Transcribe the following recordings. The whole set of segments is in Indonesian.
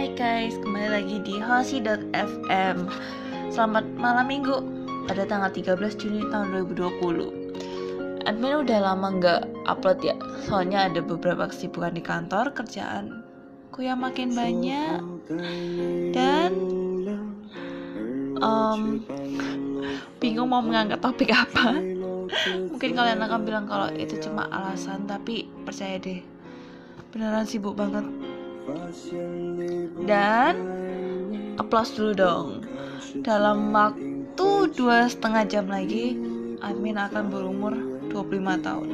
Hai guys, kembali lagi di Hosi.fm Selamat malam minggu. Pada tanggal 13 Juni tahun 2020 Admin udah lama nggak upload ya? Soalnya ada beberapa kesibukan di kantor, kerjaan ku yang makin banyak. Dan um, bingung mau mengangkat topik apa. Mungkin kalian akan bilang kalau itu cuma alasan Tapi percaya deh. Beneran sibuk banget dan applause dulu dong. Dalam waktu dua setengah jam lagi admin akan berumur 25 tahun.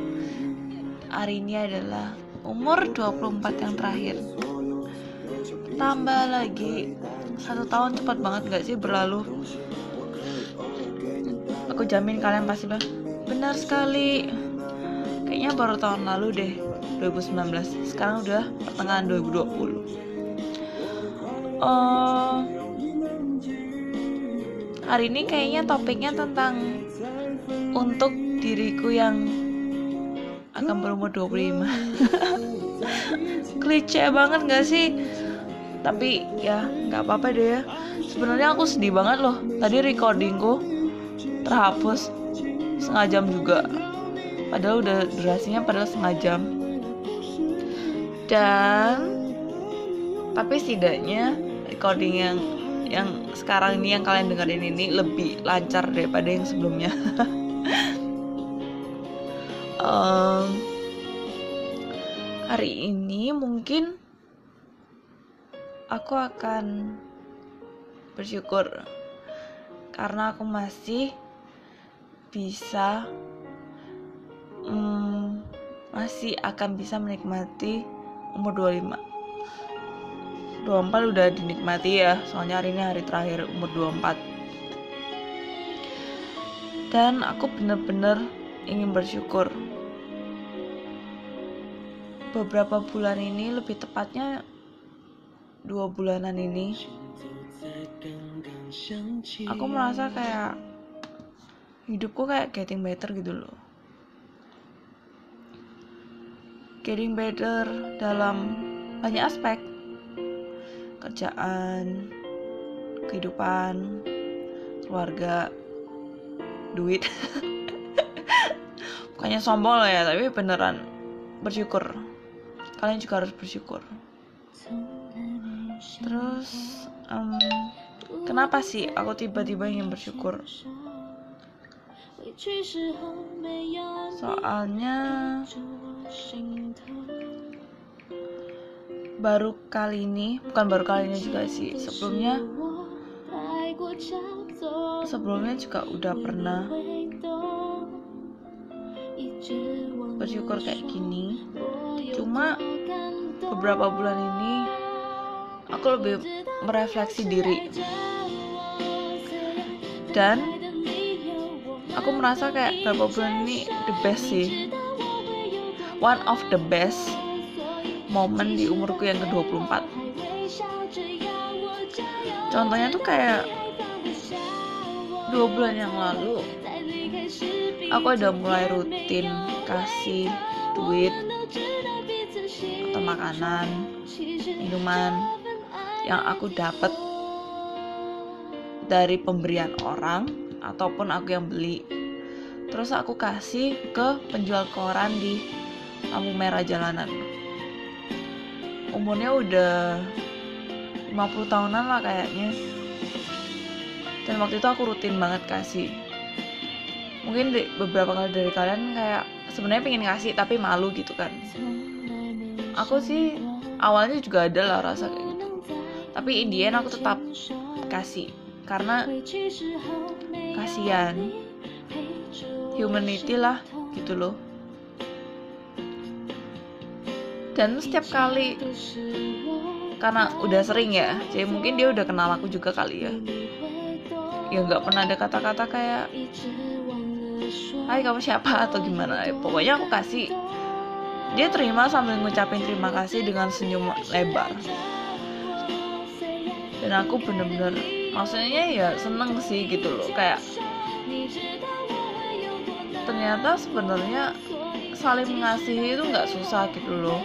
Hari ini adalah umur 24 yang terakhir. Tambah lagi satu tahun cepat banget gak sih berlalu? Aku jamin kalian pasti bilang benar sekali. Kayaknya baru tahun lalu deh 2019 sekarang udah pertengahan 2020 uh, hari ini kayaknya topiknya tentang untuk diriku yang akan berumur 25 klise banget gak sih? Tapi ya nggak apa-apa deh ya. Sebenarnya aku sedih banget loh. Tadi recordingku terhapus setengah jam juga. Padahal udah durasinya padahal setengah jam dan tapi setidaknya recording yang yang sekarang ini yang kalian dengerin ini lebih lancar daripada yang sebelumnya. Um, hari ini mungkin aku akan bersyukur karena aku masih bisa um, masih akan bisa menikmati umur 25 24 udah dinikmati ya soalnya hari ini hari terakhir umur 24 dan aku bener-bener ingin bersyukur. Beberapa bulan ini lebih tepatnya dua bulanan ini aku merasa kayak hidupku kayak getting better gitu loh getting better dalam banyak aspek. Kerjaan kehidupan keluarga duit. Bukannya sombong lah ya tapi beneran bersyukur. Kalian juga harus bersyukur. Terus um, kenapa sih aku tiba-tiba ingin bersyukur? Soalnya baru kali ini bukan baru kali ini juga sih. Sebelumnya sebelumnya juga udah pernah bersyukur kayak gini. Cuma beberapa bulan ini aku lebih merefleksi diri. Dan aku merasa kayak beberapa bulan ini the best sih one of the best momen di umurku yang ke-24. Contohnya tuh kayak dua bulan yang lalu aku udah mulai rutin kasih duit atau makanan minuman yang aku dapat dari pemberian orang ataupun aku yang beli. Terus aku kasih ke penjual koran di lampu merah jalanan. Umurnya udah 50 tahunan lah kayaknya. Dan waktu itu aku rutin banget kasih. Mungkin di, beberapa kali dari kalian kayak sebenarnya pengen kasih tapi malu gitu kan. Aku sih awalnya juga ada lah rasa kayak gitu. Tapi Indian aku tetap kasih. Karena kasihan humanity lah gitu loh dan setiap kali karena udah sering ya jadi mungkin dia udah kenal aku juga kali ya. Ya nggak pernah ada kata-kata kayak Hai kamu siapa? atau gimana. Pokoknya aku kasih dia terima sambil ngucapin terima kasih dengan senyum lebar. Dan aku bener-bener maksudnya ya seneng sih gitu loh. Kayak ternyata sebenarnya saling mengasihi itu nggak susah gitu loh.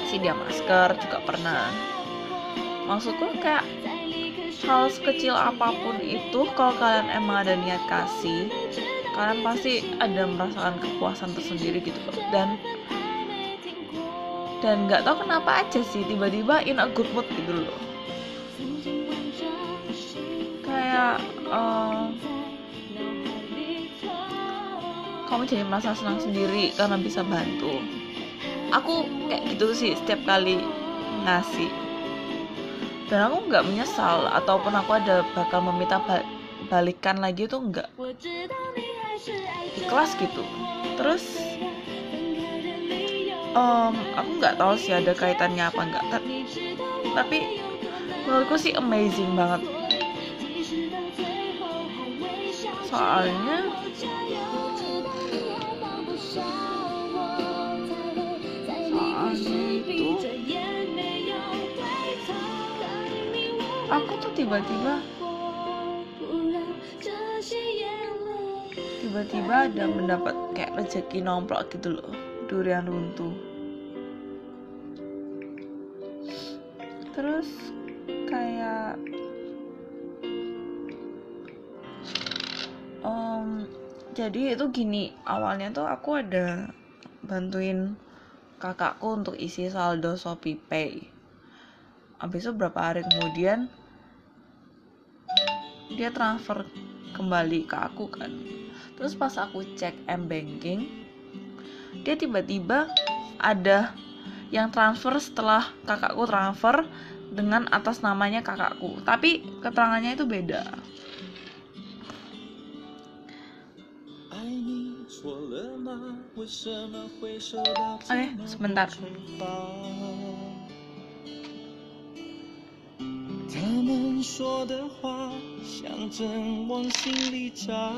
Kasih dia masker juga pernah. Maksudku kayak hal sekecil apa pun itu kalau kalian emang ada niat kasih kalian pasti ada merasakan kepuasan tersendiri gitu loh. Dan dan nggak tahu kenapa aja sih tiba-tiba in a good mood gitu loh. Kayak uh, kamu jadi merasa senang sendiri karena bisa bantu. Aku kayak gitu sih setiap kali ngasih. Dan aku nggak menyesal ataupun aku ada bakal meminta balikan lagi itu nggak. Ikhlas gitu. Terus um, aku nggak tahu sih ada kaitannya apa enggak tapi menurutku sih amazing banget. Soalnya aku tuh tiba-tiba tiba-tiba ada mendapat kayak rezeki nomplok gitu loh durian runtuh. Terus kayak um, jadi itu gini awalnya tuh aku ada bantuin kakakku untuk isi saldo Shopee Pay. Habis itu berapa hari kemudian dia transfer kembali ke aku kan. Terus pas aku cek m banking dia tiba-tiba ada yang transfer setelah kakakku transfer dengan atas namanya kakakku. Tapi keterangannya itu beda 哎，什么打住？他们说的话像针往心里扎，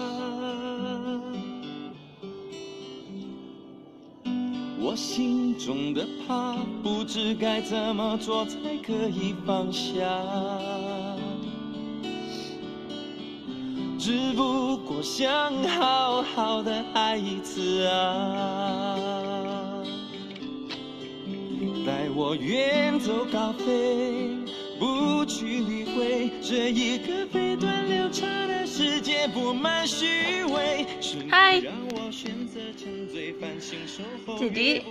我心中的怕不知该怎么做才可以放下。只不过想好好的爱一次啊，带我远走高飞。不去理会这一个飞短流长的世界布满虚伪。Hai. Jadi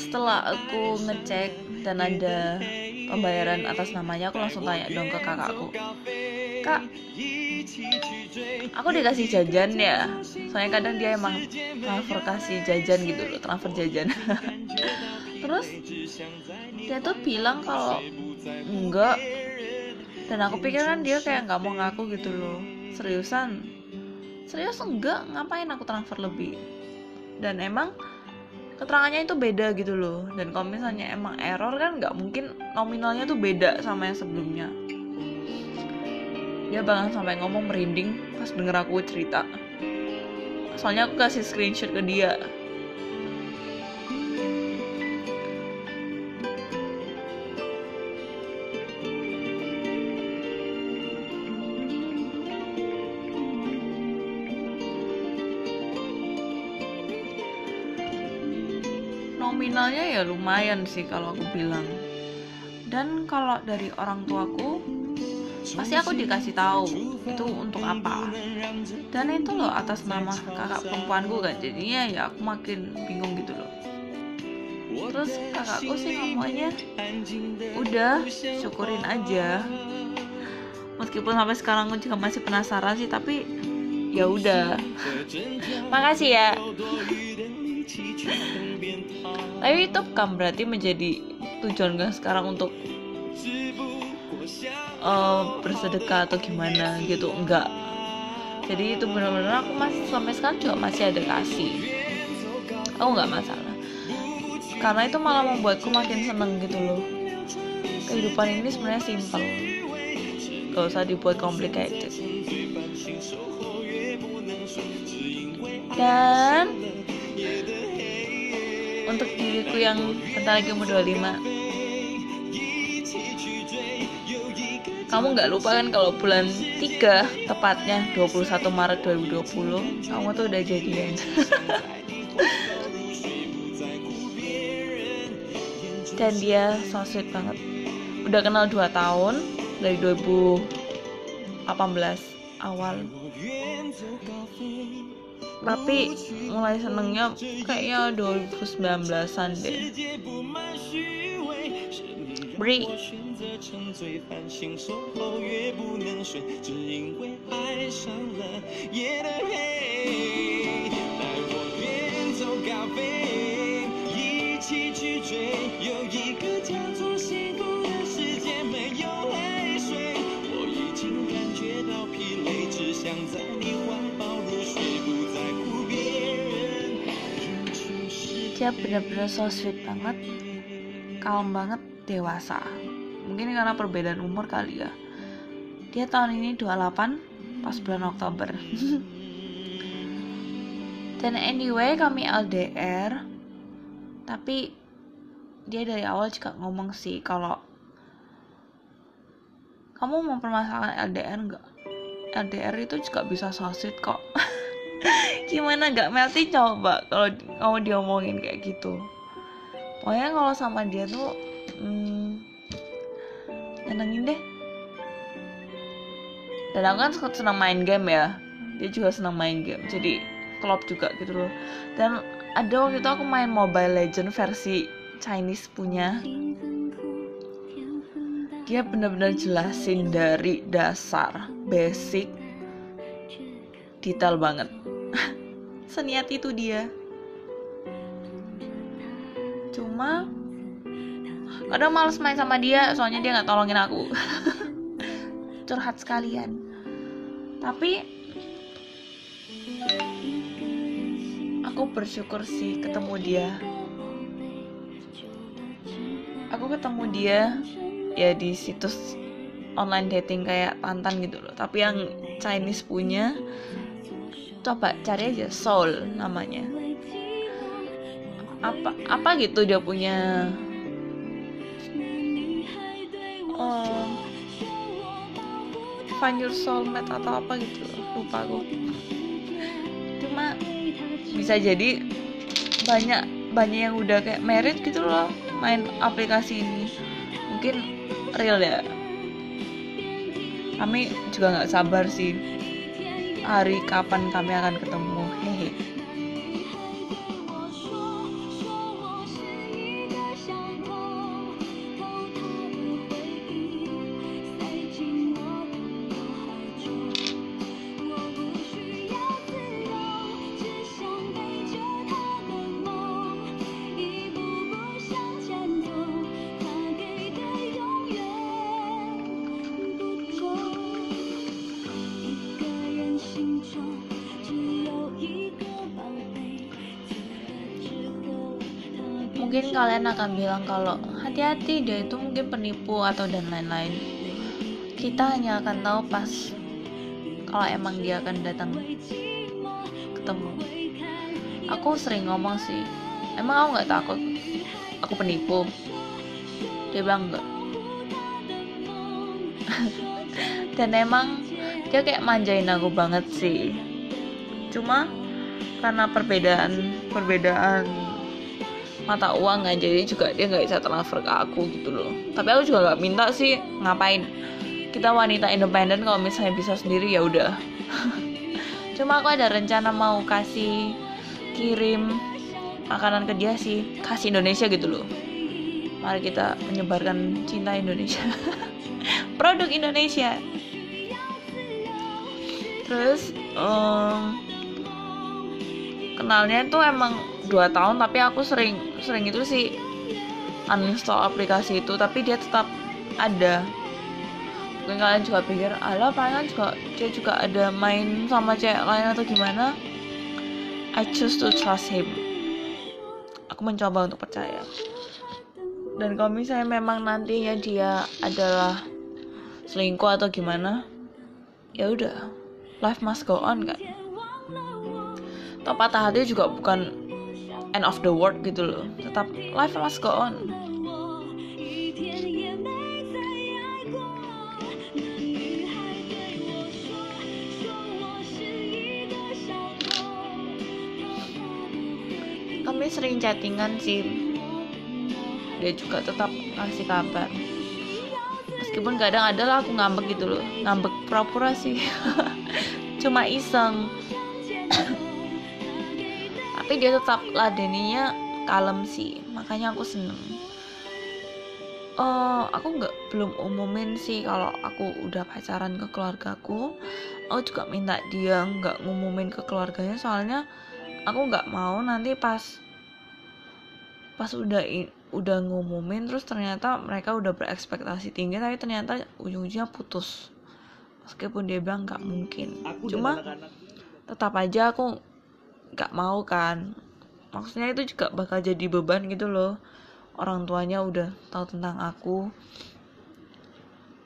setelah aku ngecek dan ada pembayaran atas namanya, aku langsung tanya dong ke kakakku. Kak, aku dikasih jajan ya. Soalnya kadang dia emang transfer kasih jajan gitu loh, transfer jajan. Terus dia tuh bilang kalau enggak. Dan aku pikir kan dia kayak nggak mau ngaku gitu loh. Seriusan? Serius enggak? Ngapain aku transfer lebih? Dan emang keterangannya itu beda gitu loh. Dan kalau misalnya emang error kan nggak mungkin nominalnya tuh beda sama yang sebelumnya dia bahkan sampai ngomong merinding pas denger aku cerita. Soalnya aku kasih screenshot ke dia. Nominalnya ya lumayan sih kalau aku bilang. Dan kalau dari orang tuaku pasti aku dikasih tahu itu untuk apa. Dan itu loh atas nama kakak perempuanku kan jadinya ya aku makin bingung gitu loh. Terus kakakku sih ngomongnya udah syukurin aja. Meskipun sampai sekarang aku juga masih penasaran sih tapi ya udah. Makasih ya. Tapi itu bukan berarti menjadi tujuan gue sekarang untuk uh, bersedekah atau gimana gitu enggak. Jadi itu benar-benar aku masih sampai sekarang juga masih ada kasih. Aku nggak masalah. Karena itu malah membuatku makin seneng gitu loh. Kehidupan ini sebenarnya simpel. Gak usah dibuat complicated. Dan untuk diriku yang bentar lagi umur 25 kamu nggak lupa kan kalau bulan 3 tepatnya 21 Maret 2020 kamu tuh udah jadian. Dan dia so sweet banget. Udah kenal 2 tahun dari 2018 awal. Tapi mulai senengnya kayaknya 2019an deh. Bri 成罪犯，醒手后越不能睡，只因为爱上了夜的黑。带我远走高飞，一起去追，有一个叫做幸福的世界，没有泪水。我已经感觉到疲累，只想在你怀抱入睡，不在乎别人。Dia benar-benar so sweet banget, kalem banget, dewasa. Mungkin karena perbedaan umur kali ya. Dia tahun ini 28 pas bulan Oktober. Dan anyway kami LDR tapi dia dari awal juga ngomong sih kalau kamu mempermasalahkan LDR nggak? LDR itu juga bisa sosit kok. Gimana nggak melty coba kalau kamu diomongin kayak gitu. Pokoknya kalau sama dia tuh hmm, nyenengin deh. Dan aku kan senang main game ya. Dia juga senang main game jadi klop juga gitu loh. Dan ada waktu itu aku main Mobile Legend versi Chinese punya. Dia benar-benar jelasin dari dasar basic detail banget. Seniat itu dia. Cuma kadang males main sama dia soalnya dia nggak tolongin aku. Curhat sekalian. Tapi aku bersyukur sih ketemu dia. Aku ketemu dia ya di situs online dating kayak Tantan gitu loh. Tapi yang Chinese punya coba cari aja Soul namanya. Apa apa gitu dia punya find your soulmate atau apa gitu. Lupa gue cuma bisa jadi banyak banyak yang udah kayak merit gitu loh main aplikasi ini. Mungkin real ya. Kami juga nggak sabar sih. Hari kapan kami akan ketemu mungkin kalian akan bilang kalau hati-hati dia itu mungkin penipu atau dan lain-lain. Kita hanya akan tahu pas kalau emang dia akan datang ketemu. Aku sering ngomong sih emang aku nggak takut? Aku penipu. Dia bilang enggak dan emang dia kayak manjain aku banget sih. Cuma karena perbedaan perbedaan mata uang kan jadi juga dia nggak bisa transfer ke aku gitu loh. Tapi aku juga nggak minta sih ngapain? Kita wanita independen kalau misalnya bisa sendiri ya udah. Cuma aku ada rencana mau kasih kirim makanan ke dia sih kasih Indonesia gitu loh. Mari kita menyebarkan cinta Indonesia. Produk Indonesia. Terus um, kenalnya tuh emang dua tahun tapi aku sering sering itu sih uninstall aplikasi itu tapi dia tetap ada. Mungkin kalian juga pikir ala palingan juga dia juga ada main sama cewek lain atau gimana? I choose to trust him. Aku mencoba untuk percaya. Dan kalau misalnya memang nantinya dia adalah selingkuh atau gimana ya udah life must go on kan? Atau patah hati juga bukan end of the world gitu loh. Tetap life must go on. Kami sering chattingan sih. Dia juga tetap kasih kabar. Meskipun kadang ada lah aku ngambek gitu loh. Ngambek pura-pura sih. Cuma iseng tapi dia tetap ladeninya kalem sih. Makanya aku seneng. Uh, aku nggak belum umumin sih kalau aku udah pacaran ke keluargaku. Aku juga minta dia nggak ngumumin ke keluarganya soalnya aku nggak mau nanti pas pas udah udah ngumumin terus ternyata mereka udah berekspektasi tinggi tapi ternyata ujung-ujungnya putus. Meskipun dia bilang nggak mungkin. Aku cuma tetap aja aku nggak mau kan. Maksudnya itu juga bakal jadi beban gitu loh. Orang tuanya udah tahu tentang aku.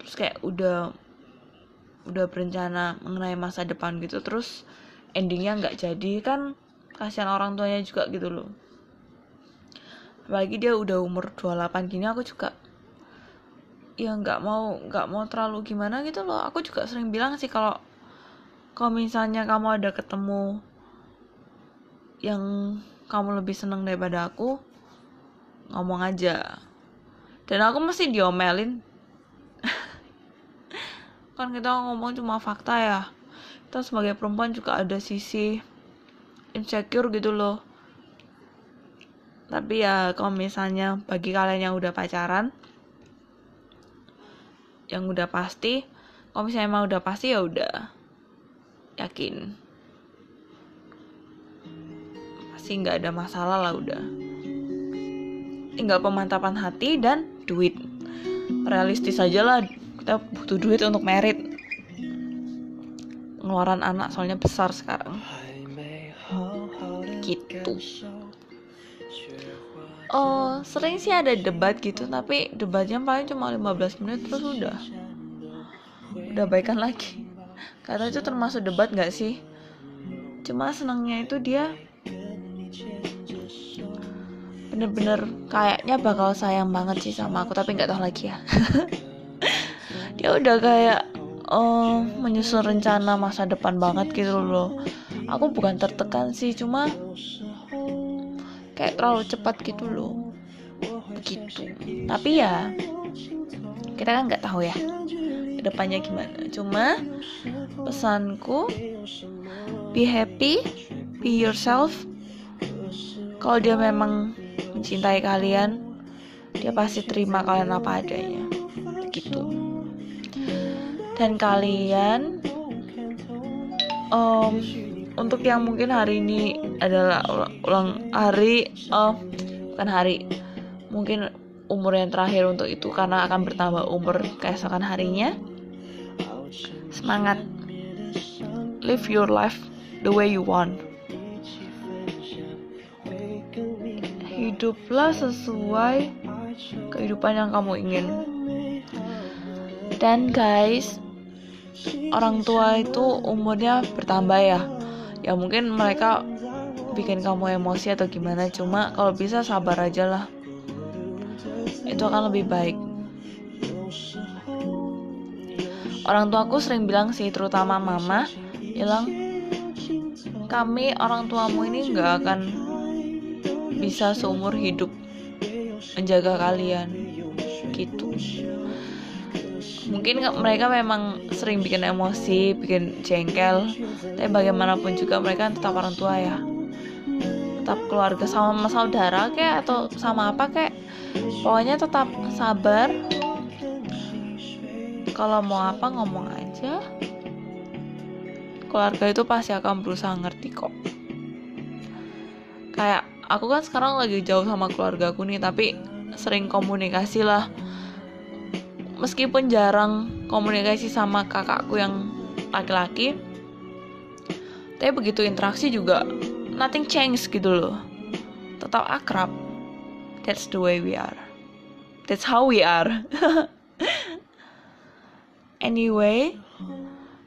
Terus kayak udah udah berencana mengenai masa depan gitu. Terus endingnya nggak jadi. Kan kasihan orang tuanya juga gitu loh. Apalagi dia udah umur 28 gini aku juga ya nggak mau nggak mau terlalu gimana gitu loh. Aku juga sering bilang sih kalau kalau misalnya kamu ada ketemu yang kamu lebih seneng daripada aku ngomong aja. Dan aku mesti diomelin. Kan kita ngomong cuma fakta ya. Kita sebagai perempuan juga ada sisi insecure gitu loh. Tapi ya kalau misalnya bagi kalian yang udah pacaran yang udah pasti kalau misalnya emang udah pasti ya udah yakin pasti nggak ada masalah lah udah. Tinggal pemantapan hati dan duit. Realistis aja lah kita butuh duit untuk merit. Pengeluaran anak soalnya besar sekarang. Gitu. Oh sering sih ada debat gitu tapi debatnya paling cuma 15 menit terus udah. Udah baikan lagi. Karena itu termasuk debat gak sih? Cuma senangnya itu dia bener-bener kayaknya bakal sayang banget sih sama aku tapi nggak tahu lagi ya. Dia udah kayak oh, menyusun rencana masa depan banget gitu loh. Aku bukan tertekan sih cuma kayak terlalu cepat gitu loh. Begitu. Tapi ya kita kan nggak tahu ya ke depannya gimana. Cuma pesanku be happy be yourself kalau dia memang mencintai kalian dia pasti terima kalian apa adanya. Gitu. Dan kalian um, untuk yang mungkin hari ini adalah ulang hari oh bukan hari mungkin umur yang terakhir untuk itu karena akan bertambah umur keesokan harinya. Semangat. Live your life the way you want hiduplah sesuai kehidupan yang kamu ingin. Dan guys, orang tua itu umurnya bertambah ya. Ya mungkin mereka bikin kamu emosi atau gimana, cuma kalau bisa sabar aja lah. Itu akan lebih baik. Orang tuaku sering bilang sih, terutama mama, bilang kami orang tuamu ini nggak akan bisa seumur hidup menjaga kalian gitu. Mungkin mereka memang sering bikin emosi bikin jengkel tapi bagaimanapun juga mereka tetap orang tua ya. Tetap keluarga sama saudara kayak atau sama apa kayak pokoknya tetap sabar. Kalau mau apa ngomong aja. Keluarga itu pasti akan berusaha ngerti kok. Kayak aku kan sekarang lagi jauh sama keluarga aku nih tapi sering komunikasi lah. Meskipun jarang komunikasi sama kakakku yang laki-laki tapi begitu interaksi juga nothing change gitu loh. Tetap akrab. That's the way we are. That's how we are. Anyway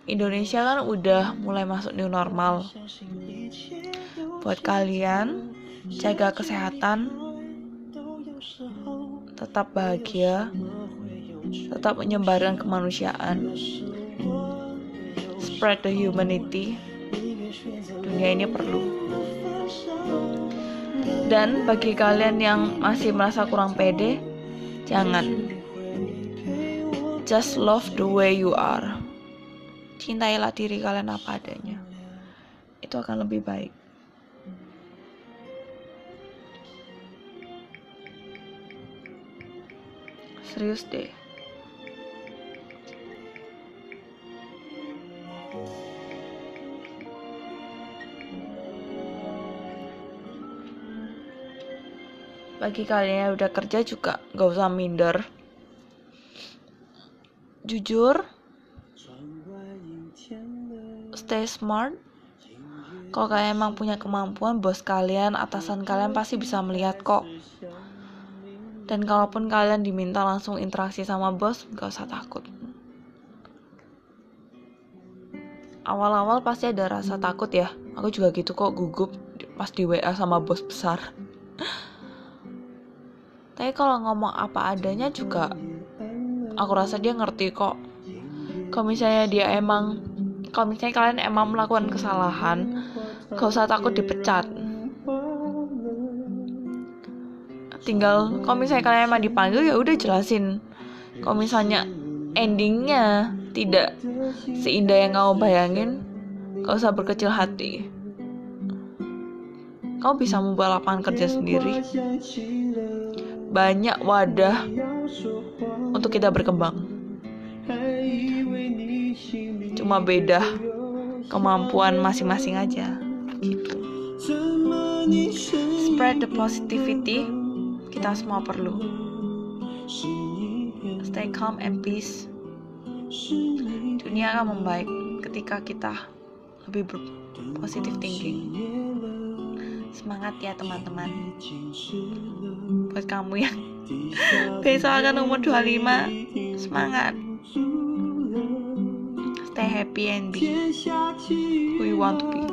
Indonesia kan udah mulai masuk new normal. Buat kalian jaga kesehatan, tetap bahagia, tetap menyebarkan kemanusiaan, spread the humanity. Dunia ini perlu. dan bagi kalian yang masih merasa kurang pede jangan. Just love the way you are. Cintailah diri kalian apa adanya. Itu akan lebih baik serius deh. Bagi kalian yang udah kerja juga gak usah minder. Jujur stay smart. Kalau kalian emang punya kemampuan bos kalian atasan kalian pasti bisa melihat kok dan kalaupun kalian diminta langsung interaksi sama bos gak usah takut. Awal-awal pasti ada rasa takut ya. Aku juga gitu kok gugup pas di WA sama bos besar. Tapi kalau ngomong apa adanya juga aku rasa dia ngerti kok. Kalau misalnya dia emang kalau misalnya kalian emang melakukan kesalahan gak usah takut dipecat tinggal kalau misalnya kalian emang dipanggil ya udah jelasin kalau misalnya endingnya tidak seindah yang kamu bayangin gak usah berkecil hati kamu bisa membuat lapangan kerja sendiri banyak wadah untuk kita berkembang. Cuma beda kemampuan masing-masing aja. Gitu. Spread the positivity kita semua perlu. Stay calm and peace. Dunia akan membaik ketika kita lebih berpositif thinking. Semangat ya teman-teman Buat kamu yang Besok akan umur 25 Semangat Stay happy and be Who you want to be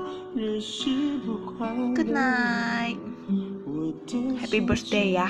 Good night Happy birthday ya